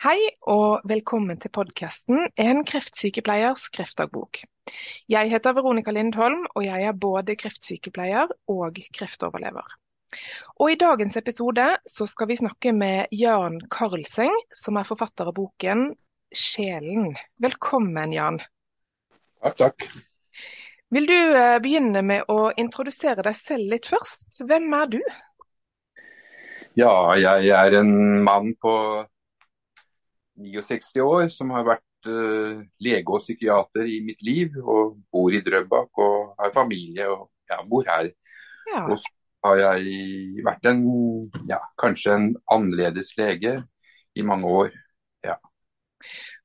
Hei og velkommen til podkasten En kreftsykepleiers kreftdagbok. Jeg heter Veronica Lindholm, og jeg er både kreftsykepleier og kreftoverlever. Og I dagens episode så skal vi snakke med Jan Karlseng, som er forfatter av boken 'Sjelen'. Velkommen, Jan. Takk, takk. Vil du eh, begynne med å introdusere deg selv litt først? Hvem er du? Ja, jeg er en mann på 69 år som har vært uh, lege og psykiater i mitt liv. Og bor i Drøbak og har familie og ja, bor her. Ja. Og så har jeg vært en, ja, kanskje en annerledes lege i mange år. Ja.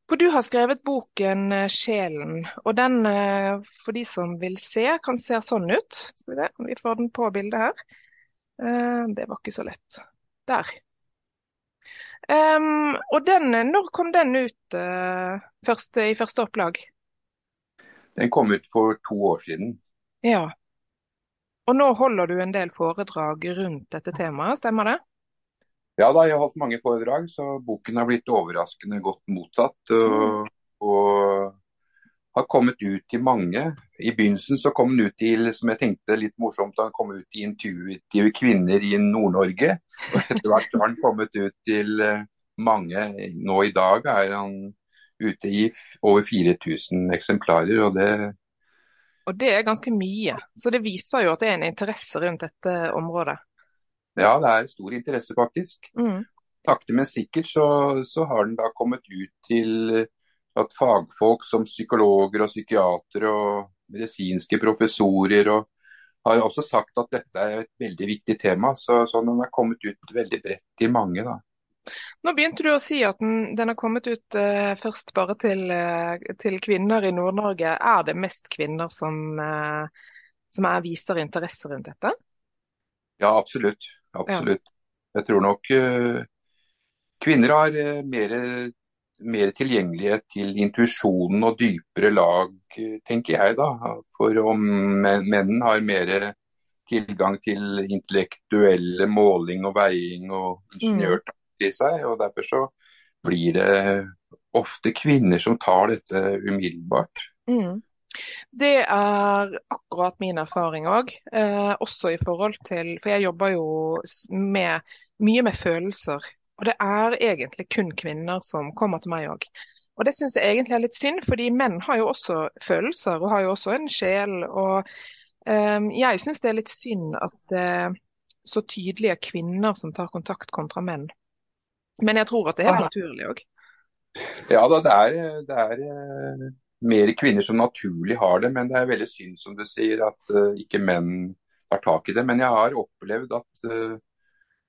For du har skrevet boken eh, 'Sjelen', og den eh, for de som vil se, kan se sånn ut. Vi får den på bildet her. Det var ikke så lett. Der. Um, og den, Når kom den ut uh, første, i første opplag? Den kom ut for to år siden. Ja. Og nå holder du en del foredrag rundt dette temaet, stemmer det? Ja da, jeg har holdt mange foredrag, så boken har blitt overraskende godt mottatt. Og, og har kommet ut til mange. I begynnelsen så kom den ut til, som jeg tenkte litt morsomt, han kom ut til intuitive kvinner i Nord-Norge. Og etter hvert så har den kommet ut til eh, mange. Nå i dag er han ute i over 4000 eksemplarer. og det og det er ganske mye. Så det viser jo at det er en interesse rundt dette området. Ja, det er stor interesse faktisk. Mm. Sakte, men sikkert så, så, har den da kommet ut til at fagfolk som psykologer og psykiatere og medisinske professorer og har også sagt at dette er et veldig viktig tema. Så, så den har kommet ut veldig bredt til mange. da. Nå begynte du å si at den, den har kommet ut uh, først bare til, uh, til kvinner i Nord-Norge. Er det mest kvinner som, uh, som er, viser interesse rundt dette? Ja, absolutt. absolutt. Ja. Jeg tror nok kvinner har mer mer tilgjengelighet til intuisjonen og dypere lag, tenker jeg da. For om menn har mer tilgang til intellektuelle måling og veiing og ingeniørtakt i seg. og Derfor så blir det ofte kvinner som tar dette umiddelbart. Mm. Det er akkurat min erfaring òg. Eh, også i forhold til For jeg jobber jo med, mye med følelser og det er egentlig kun kvinner som kommer til meg òg. Og det syns jeg egentlig er litt synd, fordi menn har jo også følelser og har jo også en sjel. Og um, jeg syns det er litt synd at det er så tydelige kvinner som tar kontakt kontra menn. Men jeg tror at det er helt naturlig òg. Ja da, det er, det er uh, mer kvinner som naturlig har det, men det er veldig synd som du sier at uh, ikke menn tar tak i det. Men jeg har opplevd at uh,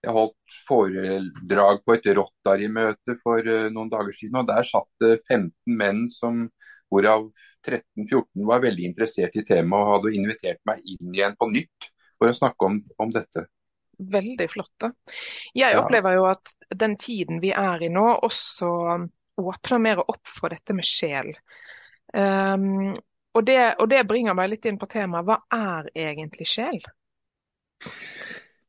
jeg holdt foredrag på et Rotary-møte for uh, noen dager siden. og Der satt det 15 menn som, hvorav 13-14 var veldig interessert i temaet og hadde invitert meg inn igjen på nytt for å snakke om, om dette. Veldig flott. da. Jeg ja. opplever jo at den tiden vi er i nå, også åpner mer opp for dette med sjel. Um, og, det, og det bringer meg litt inn på temaet. Hva er egentlig sjel?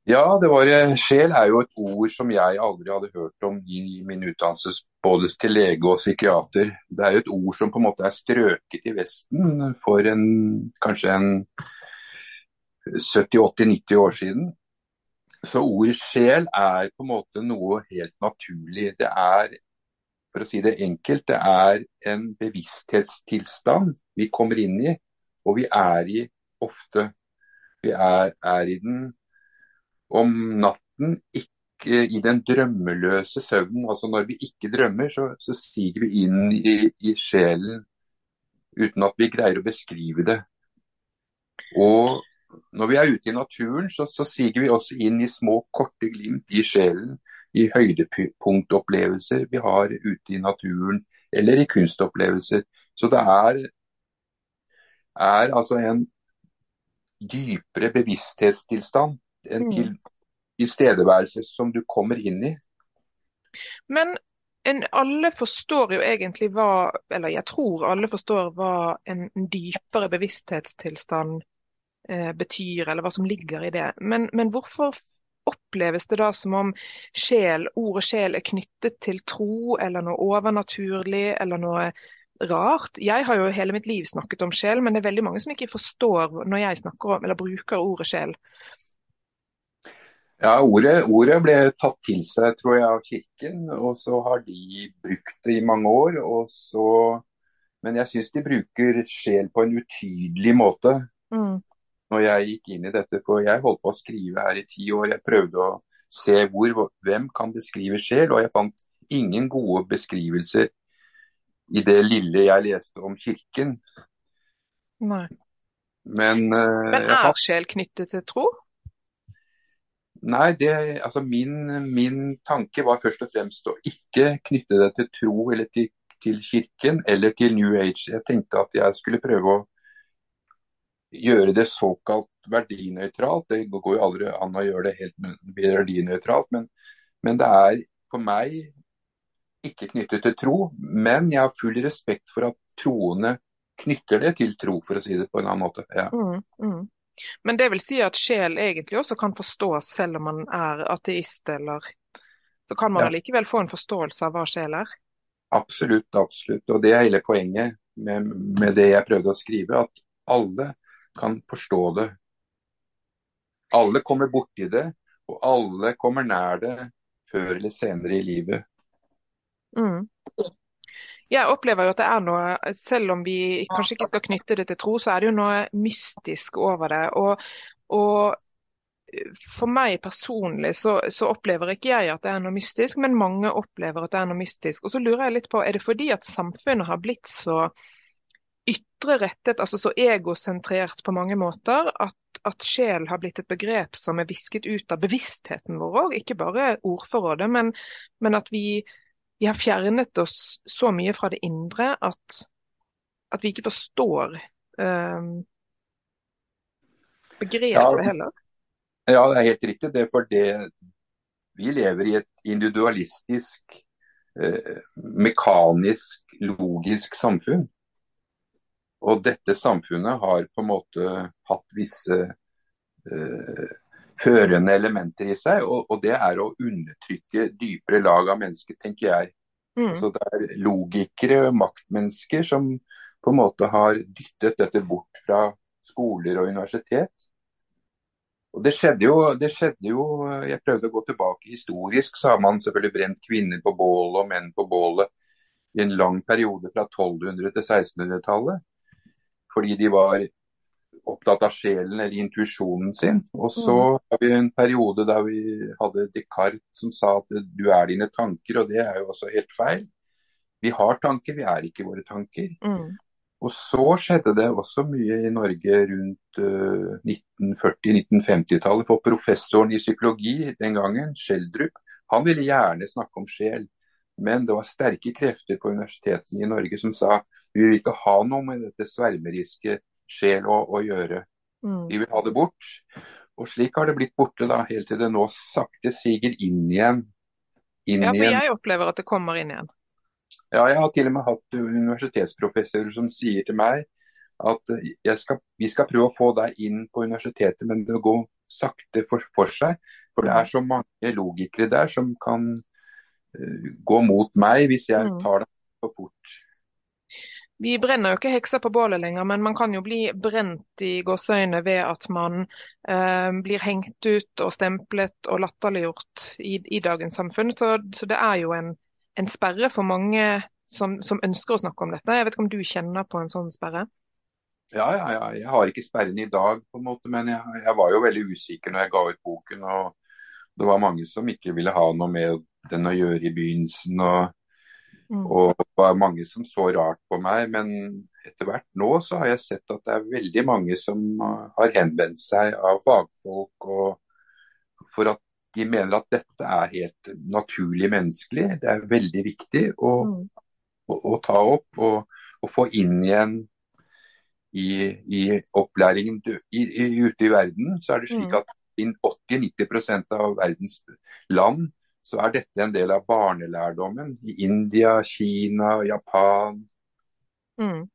Ja, det var, eh, sjel er jo et ord som jeg aldri hadde hørt om i min utdannelse både til lege og psykiater. Det er jo et ord som på en måte er strøket i Vesten for en, kanskje en 70-80-90 år siden. Så ordet sjel er på en måte noe helt naturlig. Det er, for å si det enkelt, det er en bevissthetstilstand vi kommer inn i, og vi er i ofte. Vi er, er i den om natten, ikke i den drømmeløse søvnen. Altså når vi ikke drømmer, så, så siger vi inn i, i, sjelen uten at vi greier å beskrive det. Og når vi er ute i naturen, så, så siger vi også inn i små, korte glimt i sjelen. I høydepunktopplevelser vi har ute i naturen, eller i kunstopplevelser. Så det er, er altså en dypere bevissthetstilstand en mm. til tilstedeværelse som du kommer inn i. Men en, alle forstår jo egentlig hva, eller jeg tror alle forstår hva en dypere bevissthetstilstand eh, betyr, eller hva som ligger i det. Men, men hvorfor oppleves det da som om sjel, ordet sjel er knyttet til tro eller noe overnaturlig eller noe rart? Jeg har jo hele mitt liv snakket om sjel, men det er veldig mange som ikke forstår når jeg snakker om eller bruker ordet sjel. Ja, ordet, ordet, ble tatt til seg tror jeg, av Kirken, og så har de brukt det i mange år. Så, men jeg syns de bruker sjel på en utydelig måte. Mm. Når jeg gikk inn i dette, for jeg holdt på å skrive her i ti år. Jeg prøvde å se hvor, hvem kan beskrive sjel, og jeg fant ingen gode beskrivelser i det lille jeg leste om Kirken. Nei. Men, uh, men er sjel knyttet til tro? Nei, det, altså min, min, tanke var først og fremst å ikke knytte det til tro eller til, til, kirken eller til New Age. Jeg tenkte at jeg skulle prøve å gjøre det såkalt verdinøytralt. Det går jo aldri an å gjøre det helt verdinøytralt, men, men det er for meg ikke knyttet til tro. Men jeg har full respekt for at troende knytter det til tro, for å si det på en annen måte. Ja. Mm, mm. Men det vil si at sjel egentlig også kan forstås selv om man er ateist, eller så kan man ja. allikevel få en forståelse av hva sjel er? Absolutt, absolutt. Og det er hele poenget med, med det jeg prøvde å skrive. At alle kan forstå det. Alle kommer borti det, og alle kommer nær det før eller senere i livet. Mm. Jeg opplever jo at det er noe, selv om vi kanskje ikke skal knytte det til tro, så er det jo noe mystisk over det. Og, og for meg personlig så, så, opplever ikke jeg at det er noe mystisk, men mange opplever at det er noe mystisk. Og så lurer jeg litt på, er det fordi at samfunnet har blitt så ytre rettet, altså så egosentrert på mange måter, at, at sjel har blitt et begrep som er visket ut av bevisstheten vår òg, ikke bare ordforrådet, men, men at vi vi har fjernet oss så mye fra det indre at, at vi ikke forstår um, begrepet ja, heller. Ja, det er helt riktig. Det er fordi vi lever i et individualistisk, eh, mekanisk, logisk samfunn. Og dette samfunnet har på en måte hatt visse eh, førende elementer i seg, og, og, det er å undertrykke dypere lag av mennesker, tenker jeg. Mm. Så det er logikere, og maktmennesker, som på en måte har dyttet dette bort fra skoler og universitet. Og det skjedde, jo, det skjedde jo Jeg prøvde å gå tilbake historisk, så har man selvfølgelig brent kvinner på bålet og menn på bålet i en lang periode fra 1200- til 1600-tallet. Fordi de var opptatt av sjelen eller intuisjonen sin. Og så mm. har vi en periode der vi hadde Descartes som sa at du er dine tanker, og det er jo også helt feil. Vi har tanker, vi er ikke våre tanker. Mm. Og så skjedde det også mye i Norge rundt uh, 1940-1950-tallet. For professoren i psykologi den gangen, Schjelderup, han ville gjerne snakke om sjel. Men det var sterke krefter på universitetene i Norge som sa vi vil ikke ha noe med dette svermeriske sjel å, å gjøre. Mm. De vil ha det bort. Og slik har det blitt borte da, helt til det nå sakte siger inn igjen. Inn ja, for igjen. jeg opplever at det kommer inn igjen. Ja, jeg har til og med hatt universitetsprofessorer som sier til meg at skal, vi skal prøve å få deg inn på universitetet, men det går sakte for, for seg. For det er så mange logikere der som kan uh, gå mot meg hvis jeg mm. tar det for fort. Vi brenner jo ikke hekser på bålet lenger, men man kan jo bli brent i gåseøyne ved at man eh, blir hengt ut og stemplet og latterliggjort i, i dagens samfunn. Så, så, det er jo en, en sperre for mange som, som, ønsker å snakke om dette. Jeg vet ikke om du kjenner på en sånn sperre? Ja, ja, ja. Jeg har ikke sperren i dag, på en måte, men jeg, jeg var jo veldig usikker når jeg ga ut boken. og Det var mange som ikke ville ha noe med den å gjøre i begynnelsen. og. Og det var mange som så rart på meg, men etter hvert nå så har jeg sett at det er veldig mange som har henvendt seg av fagfolk og for at de mener at dette er helt naturlig menneskelig. Det er veldig viktig å, mm. å, å ta opp og, og, få inn igjen i, i opplæringen i, i, ute i verden. Så er det slik mm. at 80-90% av verdens land så er dette en del av barnelærdommen i India, Kina, Japan. Mm.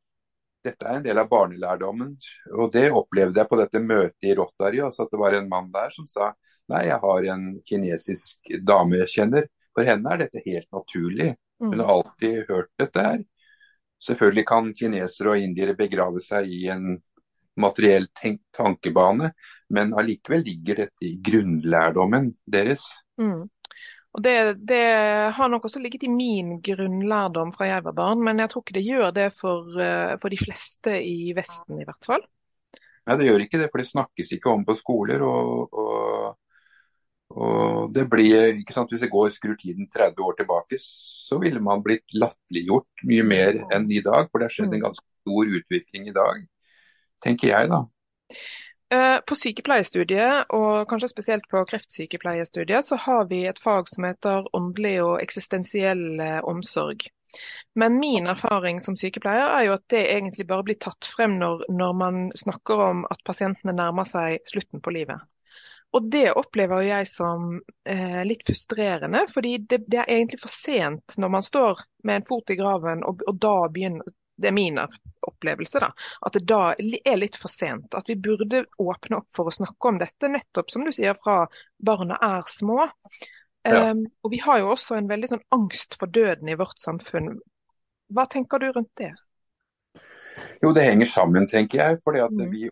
dette er en del av barnelærdommen. Og det opplevde jeg på dette møtet i Rotary. Altså at det var en mann der som sa nei, jeg har en kinesisk dame jeg kjenner. For henne er dette helt naturlig. Hun har alltid hørt dette her. Selvfølgelig kan kinesere og indiere begrave seg i en materiell tankebane, men allikevel ligger dette i grunnlærdommen deres. Mm. Og det, det, har nok også ligget i min grunnlærdom fra jeg var barn, men jeg tror ikke det gjør det for, eh, for de fleste i Vesten i hvert fall. Nei, det gjør ikke det, for det snakkes ikke om på skoler. og, og, og det blir, ikke sant, Hvis jeg går skrur tiden 30 år tilbake, så ville man blitt latterliggjort mye mer enn i dag. For det har skjedd en mm. ganske stor utvikling i dag, tenker jeg da. Eh, på sykepleiestudiet, og kanskje spesielt på kreftsykepleiestudiet, så har vi et fag som heter åndelig og eksistensiell eh, omsorg. Men min erfaring som sykepleier er jo at det egentlig bare blir tatt frem når, når man snakker om at pasientene nærmer seg slutten på livet. Og det opplever jeg som eh, litt frustrerende, fordi det, det, er egentlig for sent når man står med en fot i graven og, og da begynner, det er min opplevelse, da. At det da er litt for sent. At vi burde åpne opp for å snakke om dette, nettopp som du sier, fra barna er små. Ja. Um, og vi har jo også en veldig sånn angst for døden i vårt samfunn. Hva tenker du rundt det? Jo, det henger sammen, tenker jeg. fordi at mm. vi,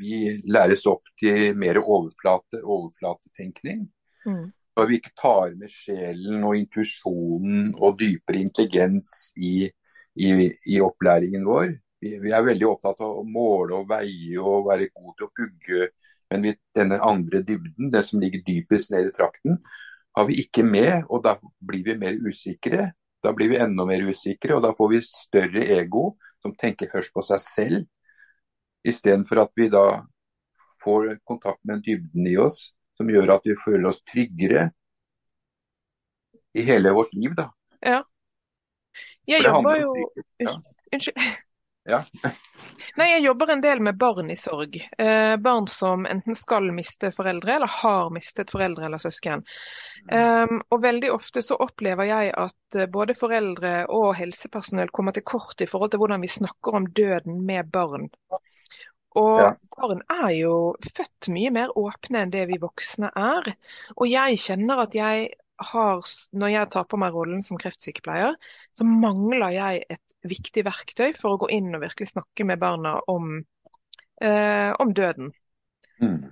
vi, læres opp til mer overflate, overflatetenkning. Mm. Vi ikke tar med sjelen og intuisjonen og dypere intelligens i i, i opplæringen vår. Vi, vi, er veldig opptatt av å måle og veie og være god til å pugge. Men vi, denne andre dybden, det som ligger dypest ned i trakten, har vi ikke med. Og da blir vi mer usikre. Da blir vi enda mer usikre, og da får vi større ego som tenker først på seg selv. Istedenfor at vi da får kontakt med en dybden i oss som gjør at vi føler oss tryggere i hele vårt liv. da. Ja. Jeg jobber jo. Unnskyld. Ja. Nei, jeg jobber en del med barn i sorg. Eh, barn som enten skal miste foreldre, eller har mistet foreldre eller søsken. Um, og veldig ofte så opplever jeg at eh, både foreldre og helsepersonell kommer til kort i forhold til hvordan vi snakker om døden med barn. Og ja. barn er jo født mye mer åpne enn det vi voksne er. Og jeg kjenner at jeg har, når jeg tar på meg rollen som kreftsykepleier, så mangler jeg et viktig verktøy for å gå inn og virkelig snakke med barna om, eh, om døden. Mm.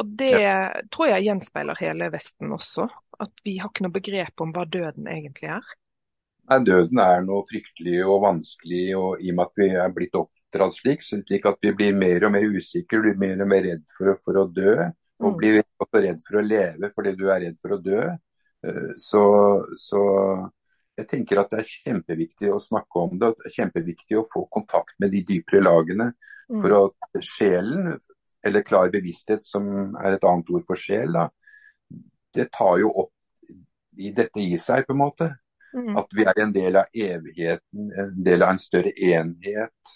Og det ja. tror jeg gjenspeiler hele Vesten også. At vi har ikke noe begrep om hva døden egentlig er. Nei, Døden er noe fryktelig og vanskelig, og i og med at vi er blitt oppdratt slik, slik at vi blir mer og mer usikre, blir mer og mer redd for, for å dø. Og mm. blir også redd for å leve fordi du er redd for å dø. Eh, så, så, jeg tenker at det er kjempeviktig å snakke om det. det er Kjempeviktig å få kontakt med de dypere lagene. Mm. For at sjelen, eller klar bevissthet, som er et annet ord for sjel, da, det tar jo opp i dette i seg, på en måte. Mm. At vi er en del av evigheten, en del av en større enhet.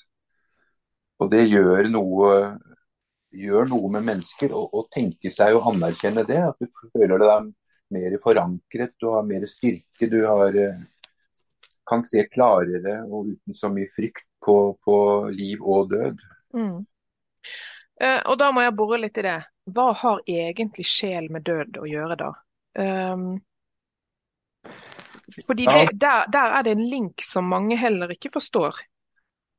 Og det gjør noe, gjør noe med mennesker å tenke seg og anerkjenne det. At du føler deg mer forankret, du har mer styrke. Du har, eh, kan se klarere og uten så mye frykt på, på liv og død. Mm. Uh, og da må jeg bore litt i det. Hva har egentlig sjel med død å gjøre da? Um, fordi det, der, der, er det en link som mange heller ikke forstår.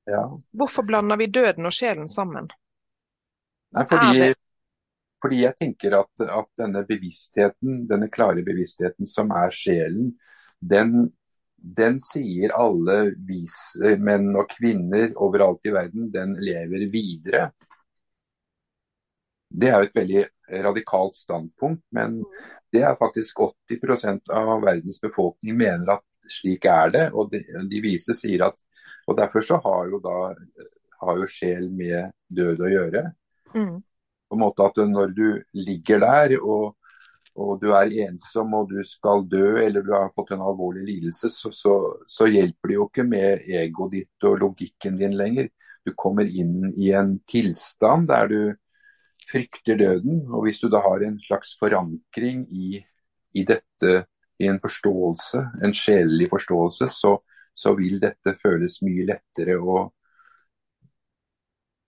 Ja. Hvorfor blander vi døden og sjelen sammen? Nei, fordi fordi jeg tenker at, at, denne bevisstheten, denne klare bevisstheten som er sjelen, den, den sier alle vise menn og kvinner overalt i verden, den lever videre. Det er jo et veldig radikalt standpunkt, men det er faktisk 80% av verdens befolkning mener at slik er det. Og de, de vise sier at Og derfor så har jo da har jo sjel med død å gjøre. Mm på en måte at når du ligger der og, og, du er ensom og du skal dø eller du har fått en alvorlig lidelse, så, så, så hjelper det jo ikke med egoet ditt og logikken din lenger. Du kommer inn i en tilstand der du frykter døden. Og hvis du da har en slags forankring i, i dette, i en forståelse, en sjelelig forståelse, så, så vil dette føles mye lettere. å,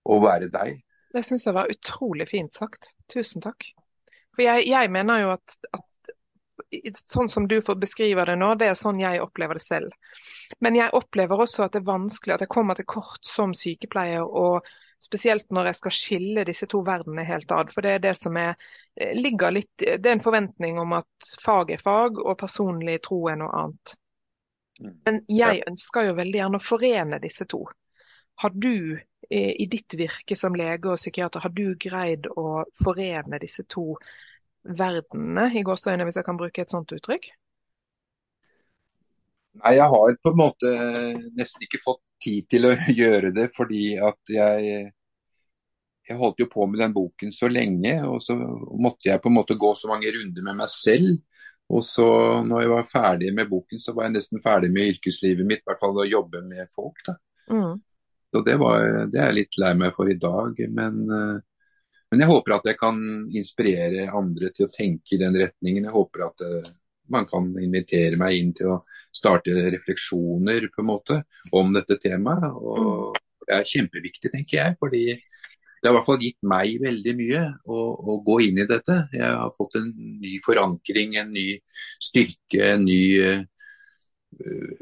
å være deg. Det syns jeg var utrolig fint sagt. Tusen takk. For jeg, jeg mener jo at, at, sånn som du får beskrive det nå, det er sånn jeg opplever det selv. Men jeg opplever også at det er vanskelig, at jeg kommer til kort som sykepleier. og Spesielt når jeg skal skille disse to verdenene helt ad. For det er det som er, eh, ligger litt Det er en forventning om at fag er fag, og personlig tro er noe annet. Mm. Men jeg ønsker jo veldig gjerne å forene disse to. Har du i ditt virke som lege og psykiater, har du greid å forene disse to verdenene, i gåseøyne, hvis jeg kan bruke et sånt uttrykk? Nei, jeg har på en måte nesten ikke fått tid til å gjøre det, fordi at jeg jeg holdt jo på med den boken så lenge, og så måtte jeg på en måte gå så mange runder med meg selv. Og så når jeg var ferdig med boken, så var jeg nesten ferdig med yrkeslivet mitt, i hvert fall å jobbe med folk. da. Mm. Så det, var, det, er jeg litt lei meg for i dag. Men, men, jeg håper at jeg kan inspirere andre til å tenke i den retningen. Jeg håper at man kan invitere meg inn til å starte refleksjoner på en måte om dette temaet. Og det er kjempeviktig, tenker jeg. fordi det har i hvert fall gitt meg veldig mye å, å, gå inn i dette. Jeg har fått en ny forankring, en ny styrke, en ny, uh,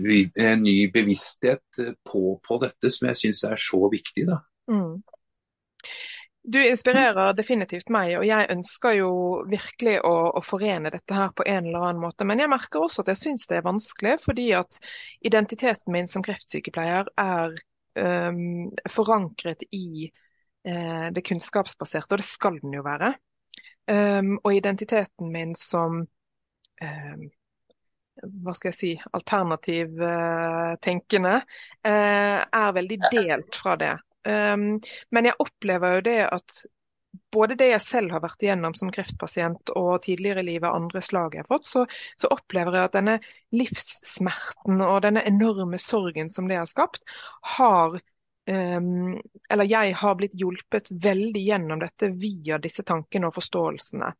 en ny bevissthet på, på, dette som jeg syns er så viktig. da. Mm. Du inspirerer definitivt meg, og jeg ønsker jo virkelig å, å, forene dette her på en eller annen måte. Men jeg merker også at jeg syns det er vanskelig, fordi at identiteten min som kreftsykepleier er um, forankret i uh, det kunnskapsbaserte, og det skal den jo være. Um, og identiteten min som um, hva skal jeg si, alternativ uh, tenkende, uh, er veldig delt fra det. Um, men jeg opplever jo det at både det jeg selv har vært igjennom som kreftpasient og tidligere i livet andre slag jeg har fått, så, så, opplever jeg at denne livssmerten og denne enorme sorgen som det har skapt, har um, Eller jeg har blitt hjulpet veldig gjennom dette via disse tankene og forståelsene.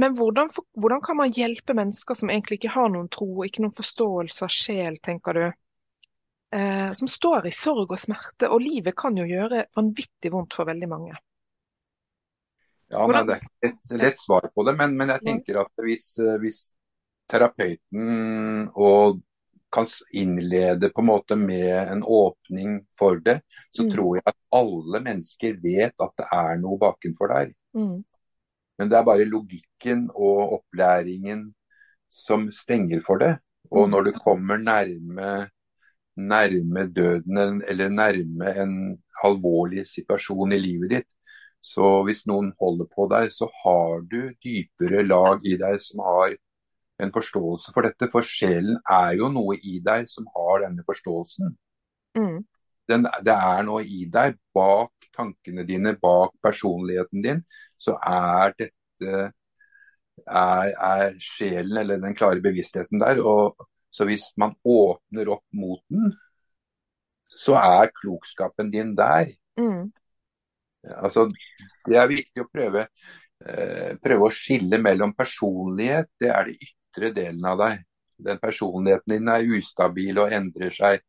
Men hvordan, hvordan kan man hjelpe mennesker som egentlig ikke har noen tro og ikke noen forståelse av sjel, tenker du? eh, som står i sorg og smerte. Og livet kan jo gjøre vanvittig vondt for veldig mange. Ja, nei, Det er ikke et lett svar på det, men, men jeg tenker at hvis, eh, hvis terapeuten og kan innlede på en måte med en åpning for det, så mm. tror jeg at alle mennesker vet at det er noe bakenfor der. Mm. Men det er bare logikken og opplæringen som stenger for det. Og når du kommer nærme nærme døden eller nærme en alvorlig situasjon i livet ditt. Så hvis noen holder på deg, så har du dypere lag i deg som har en forståelse for dette. For sjelen er jo noe i deg som har denne forståelsen. Mm. Den, det er noe i deg, bak tankene dine, bak personligheten din, så er dette er, er sjelen eller den klare bevisstheten der. Og så hvis man åpner opp mot den, så er klokskapen din der. Mm. Altså, det er viktig å prøve, eh, prøve å skille mellom personlighet, det er det ytre delen av deg. Den personligheten din er ustabil og endrer seg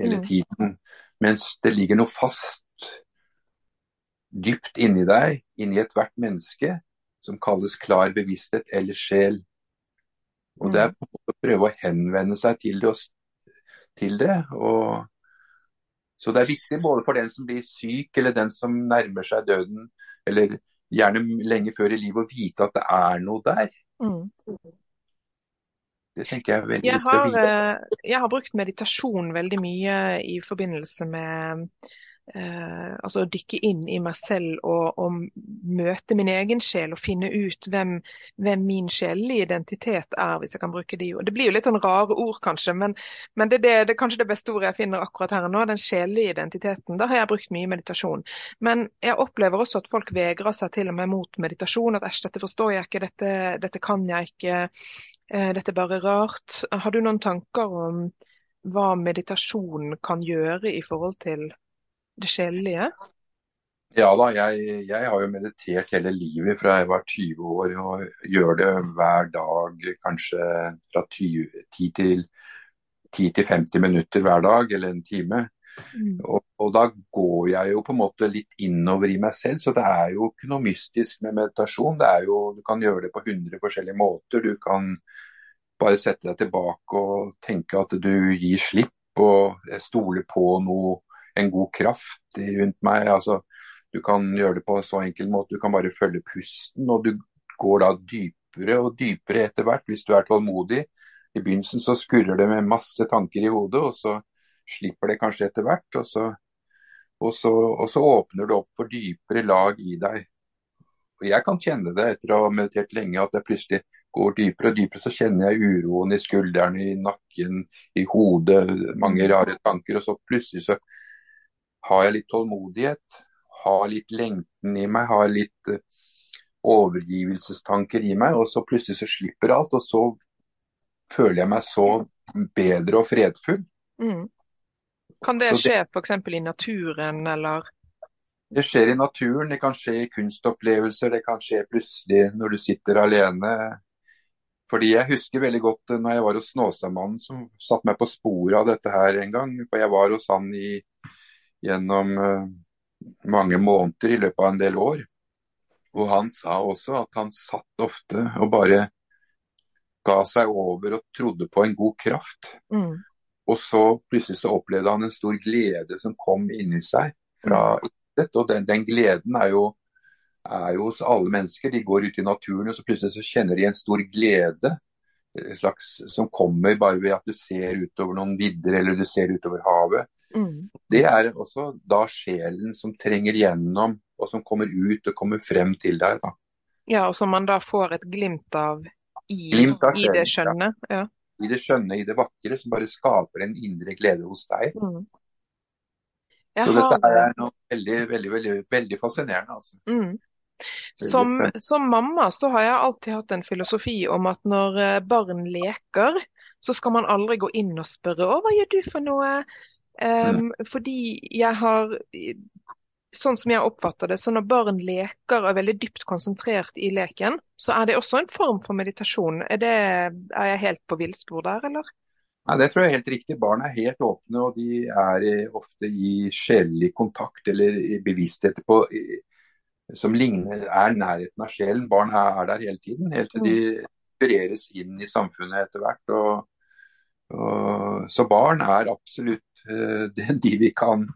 hele mm. tiden. Mens det ligger noe fast dypt inni deg, inni ethvert menneske, som kalles klar bevissthet eller sjel. Og Det er mm. på en måte å prøve å henvende seg til det. Til det og, så det er viktig både for den som blir syk, eller den som nærmer seg døden, eller gjerne lenge før i livet, å vite at det er noe der. Mm. Det tenker jeg er veldig jeg har, viktig å vite. Eh, jeg har brukt meditasjon veldig mye i forbindelse med eh, altså å dykke inn i meg selv og, og, møte min egen sjel og finne ut hvem, hvem min sjelelige identitet er, hvis jeg kan bruke de ord. Det blir jo litt sånn rare ord, kanskje, men, men det, det, det, er kanskje det beste ordet jeg finner akkurat her nå. Den sjelelige identiteten. Da har jeg brukt mye meditasjon. Men jeg opplever også at folk vegrer seg til og med mot meditasjon. At æsj, dette forstår jeg ikke, dette, dette kan jeg ikke, uh, dette er bare rart. Har du noen tanker om hva meditasjon kan gjøre i forhold til det sjelelige? Ja da, jeg, jeg, har jo meditert hele livet fra jeg var 20 år og gjør det hver dag kanskje fra 20, 10 til 10 50 minutter hver dag, eller en time. Mm. Og, og, da går jeg jo på en måte litt innover i meg selv, så det er jo ikke noe mystisk med meditasjon. Det er jo, Du kan gjøre det på 100 forskjellige måter. Du kan bare sette deg tilbake og tenke at du gir slipp og stoler på noe, en god kraft rundt meg. altså Du kan gjøre det på en så enkel måte. Du kan bare følge pusten, og du går da dypere og dypere etter hvert hvis du er tålmodig. I begynnelsen så skurrer det med masse tanker i hodet, og så slipper det kanskje etter hvert. Og så, og så, og så åpner det opp for dypere lag i deg. Og Jeg kan kjenne det etter å ha meditert lenge, at jeg plutselig går dypere og dypere. Så kjenner jeg uroen i skuldrene, i nakken, i hodet, mange rare tanker. Og så plutselig så har jeg litt tålmodighet, har litt lengten i meg, har litt uh, overgivelsestanker i meg. Og så plutselig så slipper alt, og så føler jeg meg så bedre og fredfull. Mm. Kan det skje f.eks. i naturen, eller? Det skjer i naturen, det kan skje i kunstopplevelser, det kan skje plutselig når du sitter alene. Fordi Jeg husker veldig godt når jeg var hos Snåsamannen som satte meg på sporet av dette her en gang. For Jeg var hos han i, gjennom uh, mange måneder i løpet av en del år. Og Han sa også at han satt ofte og bare ga seg over og trodde på en god kraft. Mm. Og så plutselig så opplevde han en stor glede som kom inni seg fra mm. intet. Og den, den, gleden er jo, er jo, hos alle mennesker. De går ut i naturen, og så plutselig så kjenner de en stor glede slags, som kommer bare ved at du ser utover noen vidder eller du ser utover havet. Mm. Det er også da sjelen som trenger gjennom, og som kommer ut og kommer frem til deg. da. Ja, og som man da får et glimt av i, glimt av i det skjønne. Ja i det skjønne, i det vakre, som bare skaper en indre glede hos deg. Mm. Så dette er noe veldig, veldig, veldig, veldig fascinerende. altså. Mm. Som, som, mamma så har jeg alltid hatt en filosofi om at når eh, barn leker, så skal man aldri gå inn og spørre 'Å, hva gjør du for noe?' Um, ja. Fordi jeg har sånn som jeg oppfatter det, så når barn leker og er veldig dypt konsentrert i leken, så er det også en form for meditasjon. Er, det, er jeg helt på villspor der, eller? Ja, Det tror jeg er helt riktig. Barn er helt åpne, og de er ofte i sjelelig kontakt eller i bevissthet på, som ligner, er nærheten av sjelen. Barn er, er der hele tiden, helt til de opereres inspireres inn i samfunnet etter hvert. Og, så barn er absolutt uh, de vi kan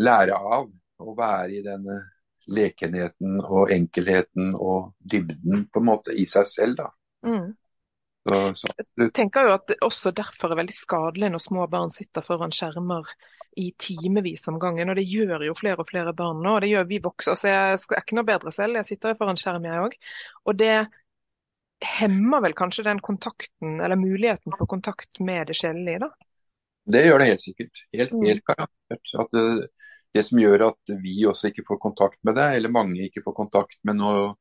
lære av å være i denne lekenheten og enkelheten og dybden på en måte i seg selv. da. Mm. Så, så. Jeg tenker jo at det også derfor er veldig skadelig når små barn sitter foran skjermer i timevis om gangen. Og det gjør jo flere og flere barn nå. og Det gjør vi voksne. Altså, jeg er ikke noe bedre selv, jeg sitter jo foran skjerm jeg òg. Og det hemmer vel kanskje den kontakten, eller muligheten for kontakt med det sjelelige, da? Det gjør det helt sikkert. Helt, mm. helt garantert. At det, det som gjør at vi også ikke får kontakt med det, eller mange ikke får kontakt med noe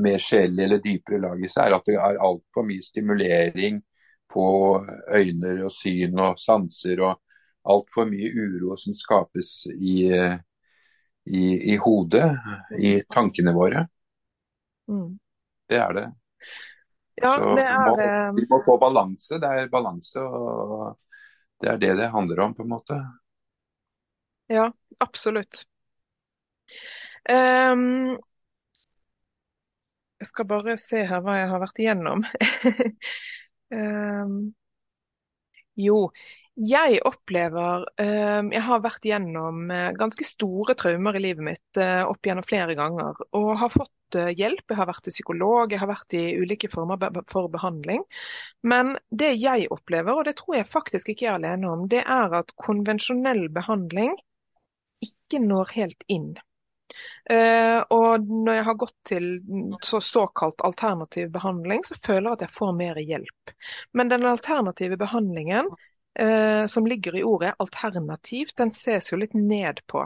mer sjelelig eller dypere lag i seg, er at det er altfor mye stimulering på øyne og syn og sanser, og altfor mye uro som skapes i, i, i hodet, i tankene våre. Mm. Det er det. Ja, Så det er det. Vi må få balanse. Det er balanse, og det er det det handler om, på en måte. Ja, absolutt. Um, jeg skal bare se her hva jeg har vært igjennom. um, jo, jeg opplever um, Jeg har vært gjennom uh, ganske store traumer i livet mitt uh, opp gjennom flere ganger. Og har fått hjelp. Jeg har vært til psykolog, jeg har vært i ulike former for behandling. Men det jeg opplever, og det tror jeg faktisk ikke jeg er alene om, det er at konvensjonell behandling ikke når helt inn. Uh, og når jeg har gått til så såkalt alternativ behandling, så føler jeg at jeg får mer hjelp. Men den alternative behandlingen uh, som ligger i ordet alternativ, den ses jo litt ned på.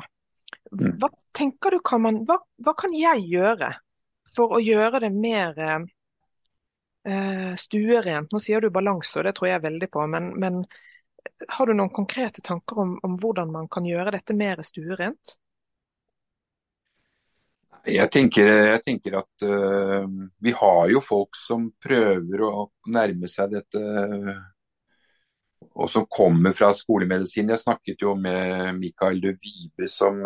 Mm. Hva tenker du kan man, hva, hva kan jeg gjøre for å gjøre det mer eh, stuerent? Nå sier du balanse, og det tror jeg veldig på, men, men har du noen konkrete tanker om, om hvordan man kan gjøre dette mer stuerent? Jeg tenker, jeg tenker at uh, vi har jo folk som prøver å nærme seg dette og som kommer fra skolemedisin. Jeg snakket jo med Mikael de Vibe, som,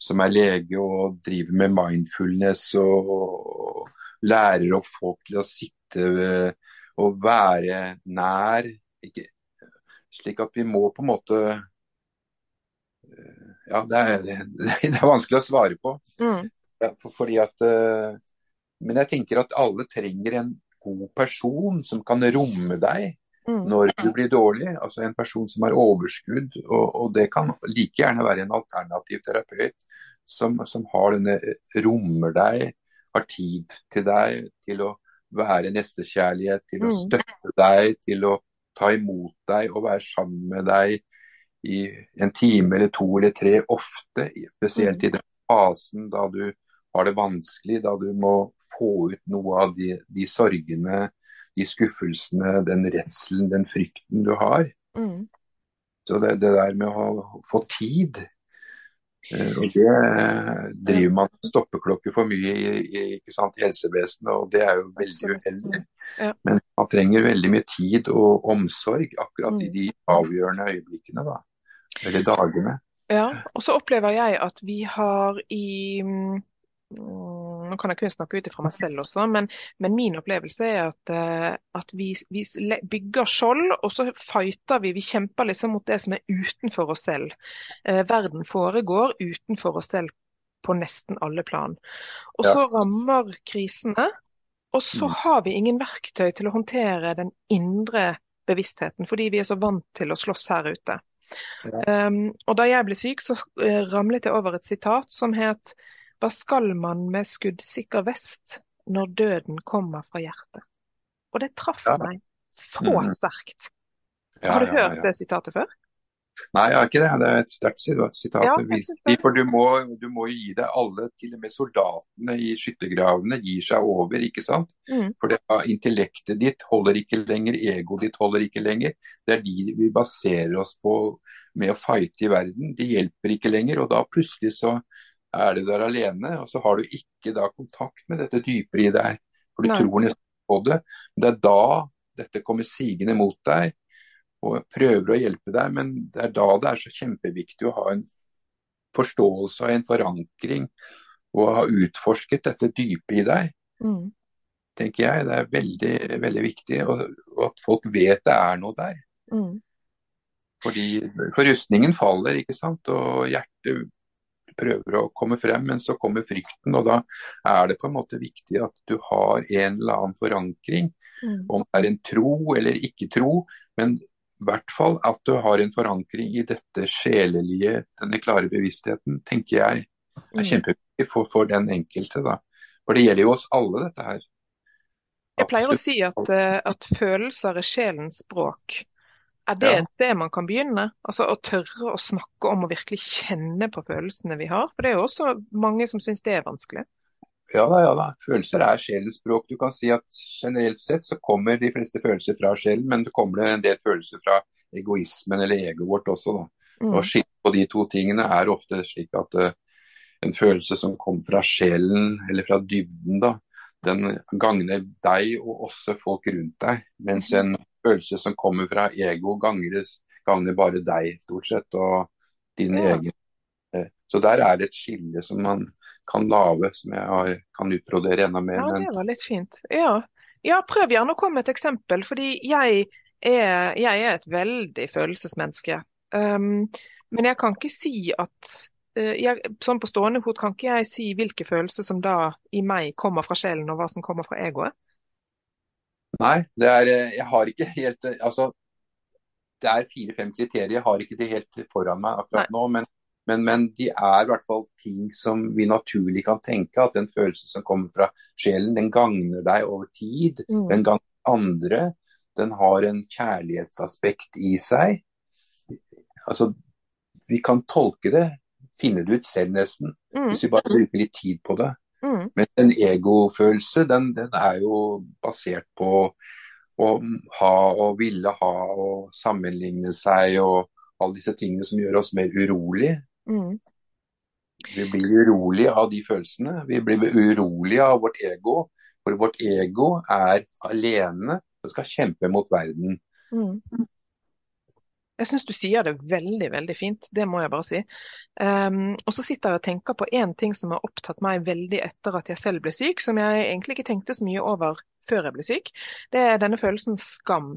som, er lege og driver med mindfulness og, lærer opp folk til å sitte og være nær. Ikke, slik at vi må på en måte Ja, det er, det er vanskelig å svare på. Mm. For, fordi at Men jeg tenker at alle trenger en god person som kan romme deg Mm. når du blir dårlig. Altså en person som har overskudd. Og, og det kan like gjerne være en alternativ terapeut som, som har denne rommer deg, har tid til deg, til å være nestekjærlighet, til å mm. støtte deg, til å ta imot deg og være sammen med deg i en time eller to eller tre ofte. Spesielt mm. i den fasen da du har det vanskelig, da du må få ut noe av de, de sorgene de skuffelsene, den redselen, den frykten du har. Mm. Så det, det, der med å få tid eh, og Det driver man stoppeklokke for mye i, i ikke sant, helsevesenet, og det er jo veldig uheldig. Ja. Men man trenger veldig mye tid og omsorg akkurat mm. i de avgjørende øyeblikkene, da. Eller dagene. Ja, og så opplever jeg at vi har i mm, nå kan jeg kun snakke ut ifra meg selv også, men, men min opplevelse er at, uh, at vi, vi, bygger skjold, og så fighter vi. Vi kjemper liksom mot det som er utenfor oss selv. Uh, verden foregår utenfor oss selv på nesten alle plan. Og så rammer krisene, og så mm. har vi ingen verktøy til å håndtere den indre bevisstheten, fordi vi er så vant til å slåss her ute. Ja. Um, og Da jeg ble syk, så uh, ramlet jeg over et sitat som het hva skal man med skuddsikker vest når døden kommer fra hjertet? Og det traff ja. meg så mm. sterkt. Ja, har du hørt det sitatet før? Nei, jeg har ikke det. Det er et sterkt sitat. Ja, for du må, du må gi deg alle, til og med soldatene i skyttergravene, gir seg over, ikke sant. Mm. For det, intellektet ditt holder ikke lenger, egoet ditt holder ikke lenger. Det er de vi baserer oss på med å fighte i verden. De hjelper ikke lenger. Og da plutselig så er du der alene, og så har du ikke da kontakt med dette dypere i deg. For du Nei. tror nesten på det. Det er da dette kommer sigende mot deg og prøver å hjelpe deg. Men det er da det er så kjempeviktig å ha en forståelse og en forankring og ha utforsket dette dype i deg. Mm. tenker jeg. Det er veldig, veldig viktig. Og, og, at folk vet det er noe der. Mm. Fordi For rustningen faller, ikke sant. Og hjertet prøver å komme frem, men så kommer frykten. og Da er det på en måte viktig at du har en eller annen forankring. Mm. Om det er en tro eller ikke tro, men i hvert fall at du har en forankring i dette sjelelige, denne klare bevisstheten, tenker jeg er mm. kjempeviktig for, for, den enkelte. da. For det gjelder jo oss alle, dette her. Jeg pleier å si at, eh, at følelser er sjelens språk. Er det et sted man kan begynne? Altså Å tørre å snakke om og virkelig kjenne på følelsene vi har? For det er jo også mange som syns det er vanskelig. Ja da, ja da. Følelser er sjelens språk. Du kan si at generelt sett så kommer de fleste følelser fra sjelen, men det kommer en del følelser fra egoismen eller egoet vårt også. da. Mm. Og skille på de to tingene er ofte slik at uh, en følelse som kommer fra sjelen eller fra dybden, da, den gagner deg og også folk rundt deg. Mens mm. en følelse som kommer fra ego, ganger, gagner bare deg, stort sett, og din ja. egen. Eh, så der er det et skille som man kan lage, som jeg har, kan utbrodere enda mer. Ja, det var litt fint. Ja. ja, prøv gjerne å komme med et eksempel. fordi jeg er, jeg er et veldig følelsesmenneske. Um, men jeg kan ikke si at uh, jeg, Sånn på stående fot kan ikke jeg si hvilke følelser som da i meg kommer fra sjelen, og hva som kommer fra egoet. Nei, det er, eh, jeg har ikke helt eh, altså, Det er fire-fem kriterier, jeg har ikke det helt foran meg akkurat Nei. nå. Men, men, men, de er i hvert fall ting som vi naturlig kan tenke. At den følelsen som kommer fra sjelen, den gagner deg over tid. Mm. Den gagner andre. Den har en kjærlighetsaspekt i seg. Altså, vi kan tolke det, finne det ut selv nesten, mm. hvis vi bare bruker litt tid på det. Mm. Men en egofølelse, den, den, er jo basert på å ha og ville ha og sammenligne seg og alle disse tingene som gjør oss mer urolig. Mm. Vi blir urolige av de følelsene. Vi blir urolige av vårt ego. For vårt ego er alene og skal kjempe mot verden. Mm. Jeg syns du sier det veldig, veldig fint. Det må jeg bare si. Um, og så sitter jeg og tenker på én ting som har opptatt meg veldig etter at jeg selv ble syk, som jeg egentlig ikke tenkte så mye over før jeg ble syk. Det er denne følelsen skam.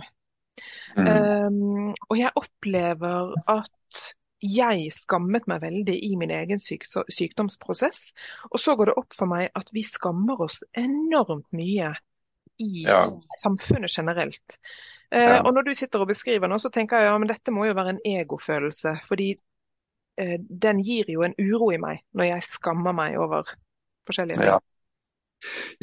Mm. Um, og jeg opplever at jeg skammet meg veldig i min egen syk sykdomsprosess. Og så går det opp for meg at vi skammer oss enormt mye i ja. samfunnet generelt. Ja. Og når du sitter og beskriver nå, så tenker jeg ja, men dette må jo være en egofølelse. Fordi eh, den gir jo en uro i meg når jeg skammer meg over forskjellige ting. Ja.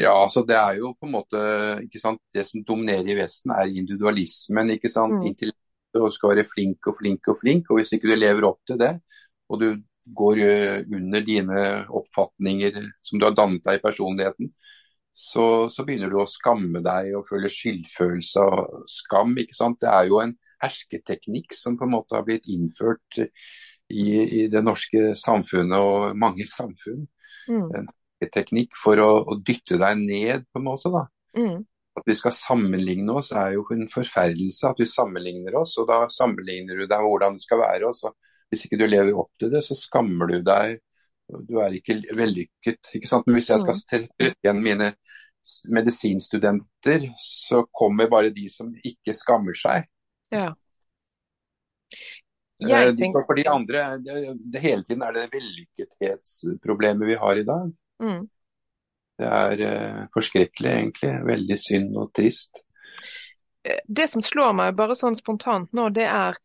Ja, altså det er jo på en måte ikke sant, Det som dominerer i Vesten, er individualismen. ikke sant, mm. Intellektet og skal være flink og flink og flink. og Hvis ikke du lever opp til det, og du går eh, under dine oppfatninger som du har dannet deg i personligheten, så, så begynner du å skamme deg og føle skyldfølelse og skam. ikke sant, Det er jo en hersketeknikk som på en måte har blitt innført i, i det norske samfunnet og mange samfunn. Mm hersketeknikk for å, å, dytte deg ned, på en måte. da. Mm. At vi skal sammenligne oss er jo en forferdelse. At vi sammenligner oss, og da sammenligner du deg med hvordan det skal være. og så Hvis ikke du lever opp til det, så skammer du deg. Du er ikke vellykket. ikke sant? Men hvis jeg skal mm. treffe igjen mine medisinstudenter, så kommer bare de som ikke skammer seg. Ja. Eh, tenker... For de andre, det, hele tiden er det vellykkethetsproblemet vi har i dag. Mm. Det er uh, forskrekkelig, egentlig. Veldig synd og trist. Eh, det som slår meg bare sånn spontant nå, det er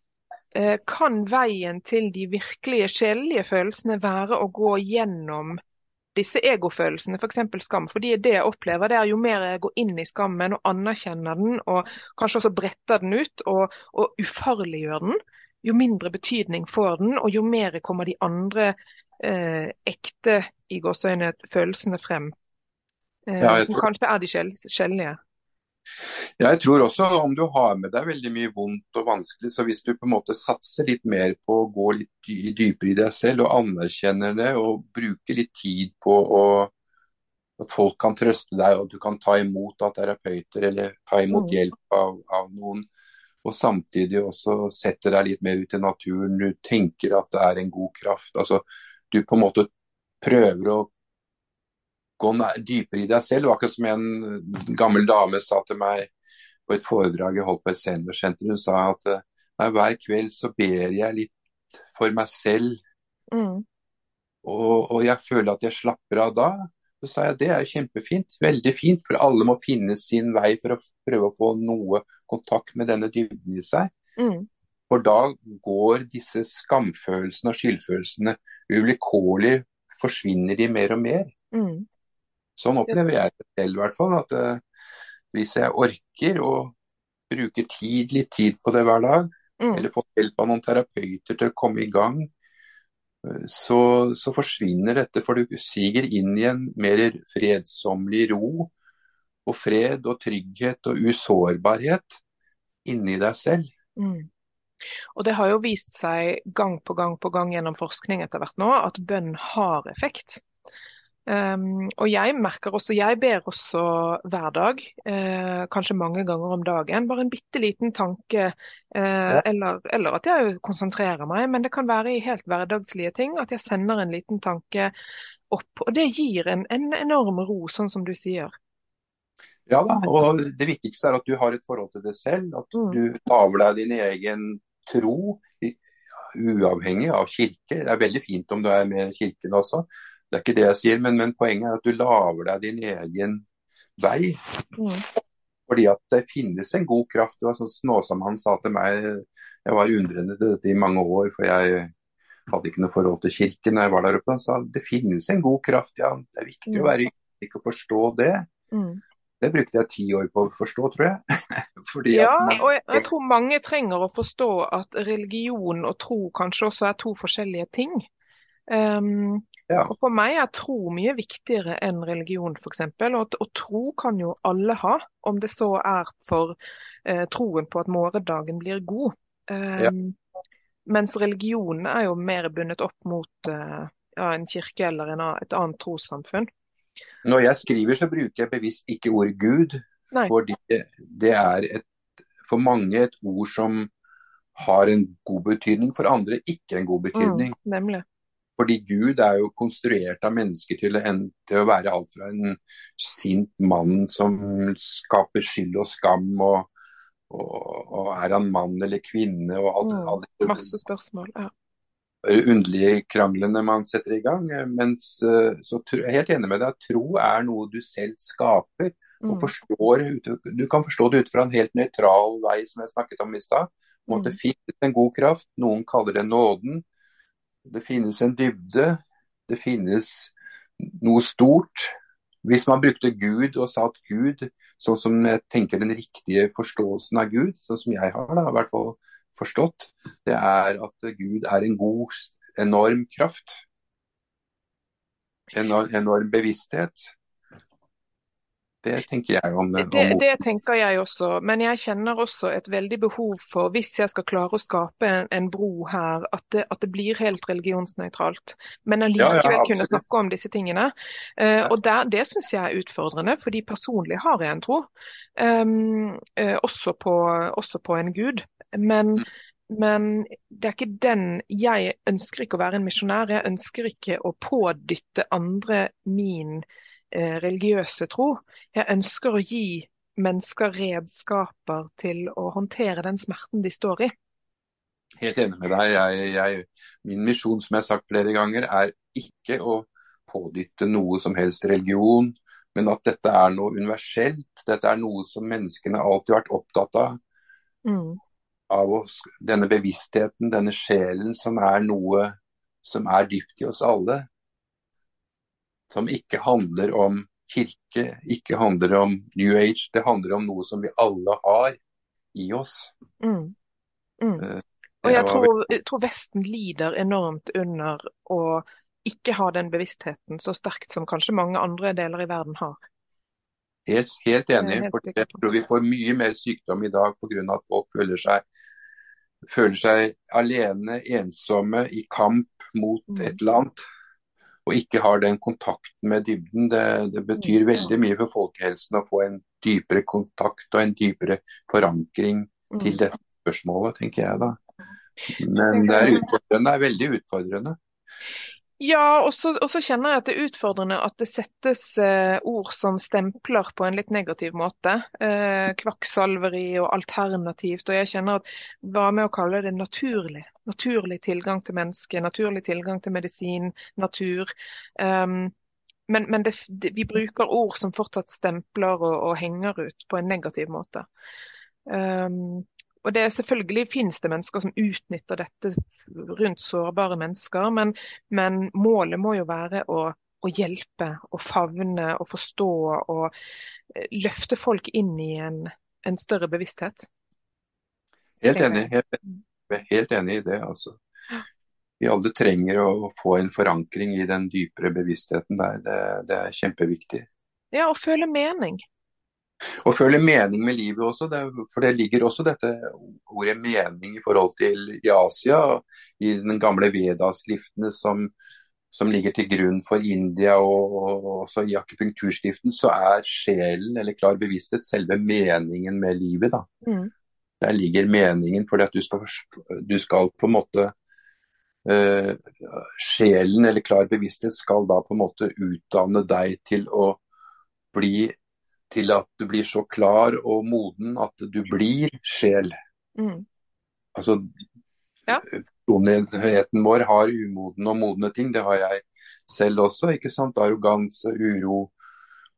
kan veien til de virkelige sjelelige følelsene være å gå gjennom disse egofølelsene, f.eks. For skam. Fordi det jeg opplever, det er jo mer jeg går inn i skammen og anerkjenner den, og kanskje også bretter den ut og, og ufarliggjør den, jo mindre betydning får den, og jo mer kommer de andre eh, ekte i gåseøyne følelsene frem. Eh, ja, som tror... kanskje er de sjeldelige. Jeg tror også om du har med deg veldig mye vondt og vanskelig, så hvis du på en måte satser litt mer på å gå litt dypere i deg selv og anerkjenner det og bruker litt tid på å, at folk kan trøste deg og du kan ta imot av terapeuter eller ta imot mm. hjelp av, av, noen, og samtidig også setter deg litt mer ut i naturen, du tenker at det er en god kraft. altså du på en måte prøver å gå dypere i deg selv. Akkurat som en gammel dame sa til meg på et foredrag jeg holdt på et seniorsenter. Hun sa at nei, hver kveld så ber jeg litt for meg selv. Mm. Og, og, jeg føler at jeg slapper av da. Så sa jeg det er kjempefint, veldig fint, for alle må finne sin vei for å prøve å få noe kontakt med denne dybden i seg. Mm. For da går disse skamfølelsene og skyldfølelsene uvilkårlig forsvinner de mer og mer. Mm. Sånn opplever jeg det selv, i hvert fall. At uh, hvis jeg orker å bruke tid, litt tid på det hver dag, mm. eller få hjelp av noen terapeuter til å komme i gang, uh, så, så, forsvinner dette. For du siger inn i en mer fredsommelig ro og fred og trygghet og usårbarhet inni deg selv. Mm. Og Det har jo vist seg gang på gang på gang gjennom forskning etter hvert nå at bønn har effekt. Um, og jeg merker også, jeg ber også hver dag, uh, kanskje mange ganger om dagen, bare en bitte liten tanke. Uh, ja. eller, eller, at jeg konsentrerer meg, men det kan være i helt hverdagslige ting. At jeg sender en liten tanke opp. Og det gir en, en enorm ro, sånn som du sier. Ja da, og det viktigste er at du har et forhold til det selv. At mm. du lager deg din egen tro, uavhengig av kirke. Det er veldig fint om du er med i kirken også, det er ikke det jeg sier. Men, men poenget er at du lager deg din egen vei. Mm. Fordi at det finnes en god kraft. Det var sånn Snåsamann sa til meg, jeg var undrende til dette i mange år, for jeg hadde ikke noe forhold til kirken da jeg var der oppe. Han sa det finnes en god kraft, ja. Det er viktig mm. å være ydmyk og forstå det. Mm. Det brukte jeg ti år på å forstå, tror jeg. ja, man... og jeg, jeg, tror mange trenger å forstå at religion og tro kanskje også er to forskjellige ting. Um, ja. og For meg er tro mye viktigere enn religion, f.eks. Og, og tro kan jo alle ha, om det så er for uh, troen på at morgendagen blir god. Um, ja. Mens religion er jo mer bundet opp mot uh, ja, en kirke eller en, et annet trossamfunn. Når jeg skriver, så bruker jeg bevisst ikke ordet Gud. Nei. Fordi det er et, for mange et ord som har en god betydning, for andre ikke en god betydning. Mm, nemlig. Fordi Gud er jo konstruert av mennesker til, en, til, å være alt fra en sint mann som skaper skyld og skam, og, og, og er han mann eller kvinne? og alt, mm, alt, Masse spørsmål. ja underlige kranglene man setter i gang. Mens så jeg er helt enig med deg, tro er noe du selv skaper. og mm. forstår, Du kan forstå det ut fra en helt nøytral vei, som jeg snakket om i stad. Mm. Det finnes en god kraft, noen kaller det nåden. Det finnes en dybde. Det finnes noe stort. Hvis man brukte Gud og sa at Gud, sånn som jeg tenker den riktige forståelsen av Gud, sånn som jeg har da, i hvert fall forstått, det er at Gud er en god, enorm kraft. Enorm, enorm bevissthet. Det tenker jeg om, om det, det, tenker jeg også, men jeg kjenner også et veldig behov for, hvis jeg skal klare å skape en, en bro her, at det, at det, blir helt religionsnøytralt. Men allikevel ja, ja, kunne snakke om disse tingene. Uh, og der, Det syns jeg er utfordrende, fordi personlig har jeg en tro. Um, uh, også, på, også, på, en gud. Men, mm. men det er ikke den Jeg ønsker ikke å være en misjonær. Jeg ønsker ikke å pådytte andre min religiøse tro. Jeg ønsker å gi mennesker redskaper til å håndtere den smerten de står i. Helt enig med deg. Jeg, jeg, min misjon, som jeg har sagt flere ganger, er ikke å pådytte noe som helst religion, men at dette er noe universelt. Dette er noe som menneskene alltid har vært opptatt av. Mm. Av oss, denne bevisstheten, denne sjelen, som er noe som er dypt i oss alle som ikke handler om kirke, ikke handler om New Age. Det handler om noe som vi alle har i oss. Mm. Mm. Uh, og jeg tror, jeg tror, Vesten lider enormt under å ikke ha den bevisstheten så sterkt som kanskje mange andre deler i verden har. Helt, helt enig. Helt for jeg tror vi får mye mer sykdom i dag pga. at folk føler seg, føler seg alene, ensomme, i kamp mot mm. et eller annet og ikke har den kontakten med dybden. Det, det, betyr mm. veldig mye for folkehelsen å få en dypere kontakt og en dypere forankring mm. til dette spørsmålet, tenker jeg da. Men det er utfordrende, det er veldig utfordrende. Ja, og så, kjenner jeg at det er utfordrende at det settes eh, ord som stempler på en litt negativ måte. Eh, kvakksalveri og alternativt. Og jeg kjenner at hva med å kalle det naturlig? Naturlig tilgang til mennesket, naturlig tilgang til medisin, natur. Um, men, men det, vi bruker ord som fortsatt stempler og, og henger ut på en negativ måte. Um, og det er Selvfølgelig finnes det mennesker som utnytter dette rundt sårbare mennesker, men, men målet må jo være å, å, hjelpe og favne og forstå og eh, løfte folk inn i en, en større bevissthet. Helt enig, helt, helt enig i det. altså. Vi alle trenger å få en forankring i den dypere bevisstheten der. Det, det er kjempeviktig. Ja, og føle mening. Og føle mening med livet også, det, for det ligger også dette ordet mening i forhold til i Asia. I den gamle Veda-skriftene som, som, ligger til grunn for India og, og også i akupunkturskriften, så er sjelen eller klar bevissthet selve meningen med livet. da. Mm. Der ligger meningen fordi at du skal, du skal på en måte uh, Sjelen eller klar bevissthet skal da på en måte utdanne deg til å bli til at du blir så klar og moden at du blir sjel. Mm. Altså, ja. Personligheten vår har umoden og modne ting, det har jeg selv også. ikke sant? Arroganse, uro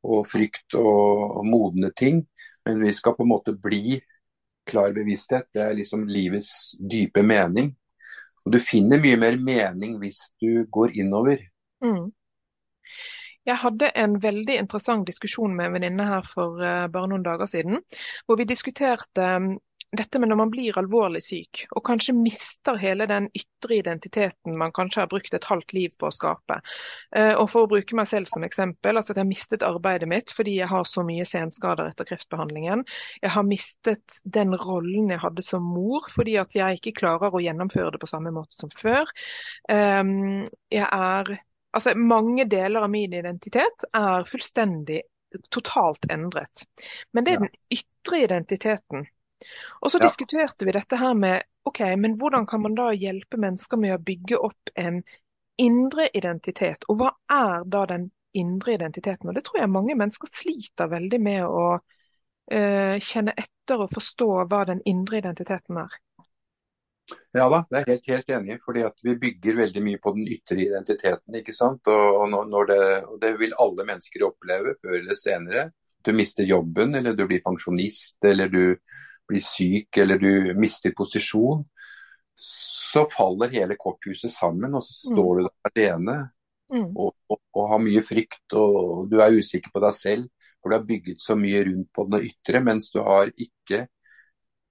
og frykt og, og modne ting. Men vi skal på en måte bli klar bevissthet. Det er liksom livets dype mening. Og du finner mye mer mening hvis du går innover. Mm. Jeg hadde en veldig interessant diskusjon med en venninne her for uh, bare noen dager siden. Hvor vi diskuterte um, dette med når man blir alvorlig syk, og kanskje mister hele den ytre identiteten man kanskje har brukt et halvt liv på å skape. Uh, og For å bruke meg selv som eksempel, altså at jeg har mistet arbeidet mitt fordi jeg har så mye senskader etter kreftbehandlingen. Jeg har mistet den rollen jeg hadde som mor fordi at jeg ikke klarer å gjennomføre det på samme måte som før. Um, jeg er altså mange deler av min identitet er fullstendig, totalt endret. Men det er ja. den ytre identiteten. Og så ja. diskuterte vi dette her med OK, men hvordan kan man da hjelpe mennesker med å bygge opp en indre identitet? Og hva er da den indre identiteten? Og det tror jeg mange mennesker sliter veldig med å uh, kjenne etter og forstå hva den indre identiteten er. Ja da, det er helt, helt enig. fordi at Vi bygger veldig mye på den ytre identiteten. ikke sant? Og, og, det, og, det, vil alle mennesker oppleve før eller senere. Du mister jobben, eller du blir pensjonist, eller du blir syk, eller du mister posisjon. Så faller hele korthuset sammen, og så mm. står mm. du der alene mm. og, og, og, har mye frykt. Og du er usikker på deg selv, for du har bygget så mye rundt på det ytre, mens du har ikke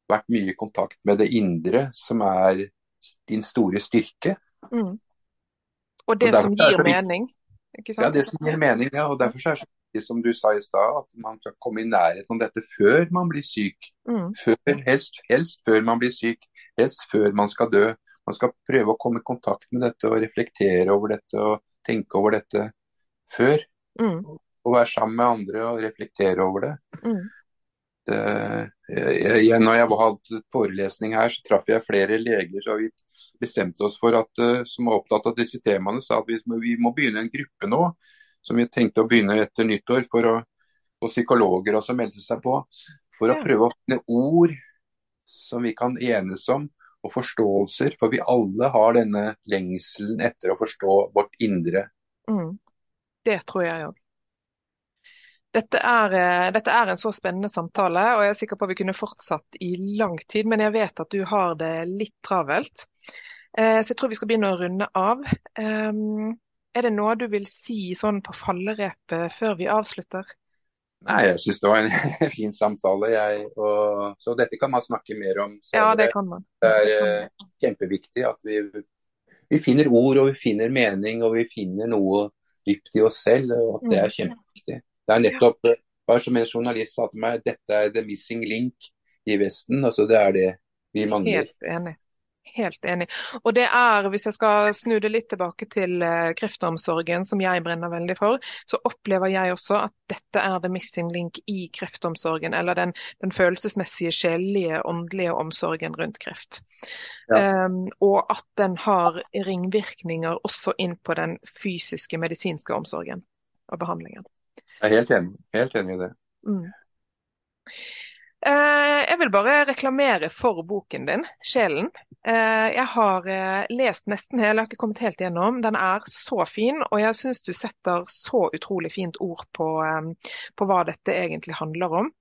vært mye i kontakt med det indre, som er din store styrke. Mm. Og det og som gir mening, ikke sant? Ja, det som gir mening. ja, og Derfor er det så viktig, som du sa i stad, at man skal komme i nærheten av dette før man blir syk. Mm. Før, helst, helst før man blir syk. Helst før man skal dø. Man skal prøve å komme i kontakt med dette og reflektere over dette og tenke over dette før. Mm. Og være sammen med andre og reflektere over det. Mm. Eh, jeg, når jeg hadde forelesning her, så traff jeg flere leger. så Vi bestemte oss for at, eh, som var opptatt av disse temaene, sa at vi vi må begynne en gruppe nå. Som vi tenkte å begynne etter nyttår, for å, og psykologer også meldte seg på. For å prøve å finne ord som vi kan enes om, og forståelser. For vi alle har denne lengselen etter å forstå vårt indre. Mm. Det tror jeg òg. Dette er, eh, dette er, en så spennende samtale, og jeg er sikker på at vi kunne fortsatt i lang tid. Men jeg vet at du har det litt travelt, eh, så jeg tror vi skal begynne å runde av. Ehm, er det noe du vil si sånn på fallerepet før vi avslutter? Nei, jeg syns det var en fin samtale. Jeg, og, så dette kan man snakke mer om senere. Ja, det kan man. Det er uh, kjempeviktig at vi, vi, finner ord og vi finner mening og vi finner noe dypt i oss selv. og at Det er mm. kjempeviktig. Det er nettopp bare som en journalist sa til meg, dette er the missing link i Vesten. altså Det er det vi mangler. Helt enig. Helt enig. Og det er, hvis jeg skal snu det litt tilbake til uh, kreftomsorgen, som jeg brenner veldig for, så opplever jeg også at dette er the missing link i kreftomsorgen. Eller den, den følelsesmessige, sjelelige, åndelige omsorgen rundt kreft. Ja. Um, og at den har ringvirkninger også inn på den fysiske, medisinske omsorgen og behandlingen. Jeg er helt enig, helt enig i det. Mm. Eh, jeg vil bare reklamere for boken din, 'Sjelen'. Eh, jeg har eh, lest nesten hele, jeg har ikke kommet helt gjennom. Den er så fin, og jeg syns du setter så utrolig fint ord på, på, hva dette egentlig handler om.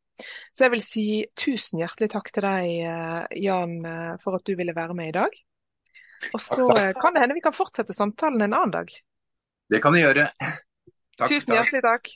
Så jeg vil si tusen hjertelig takk til deg, Jan, for at du ville være med i dag. Og så kan det hende vi kan fortsette samtalen en annen dag. Det kan vi gjøre. Takk, tusen hjertelig takk.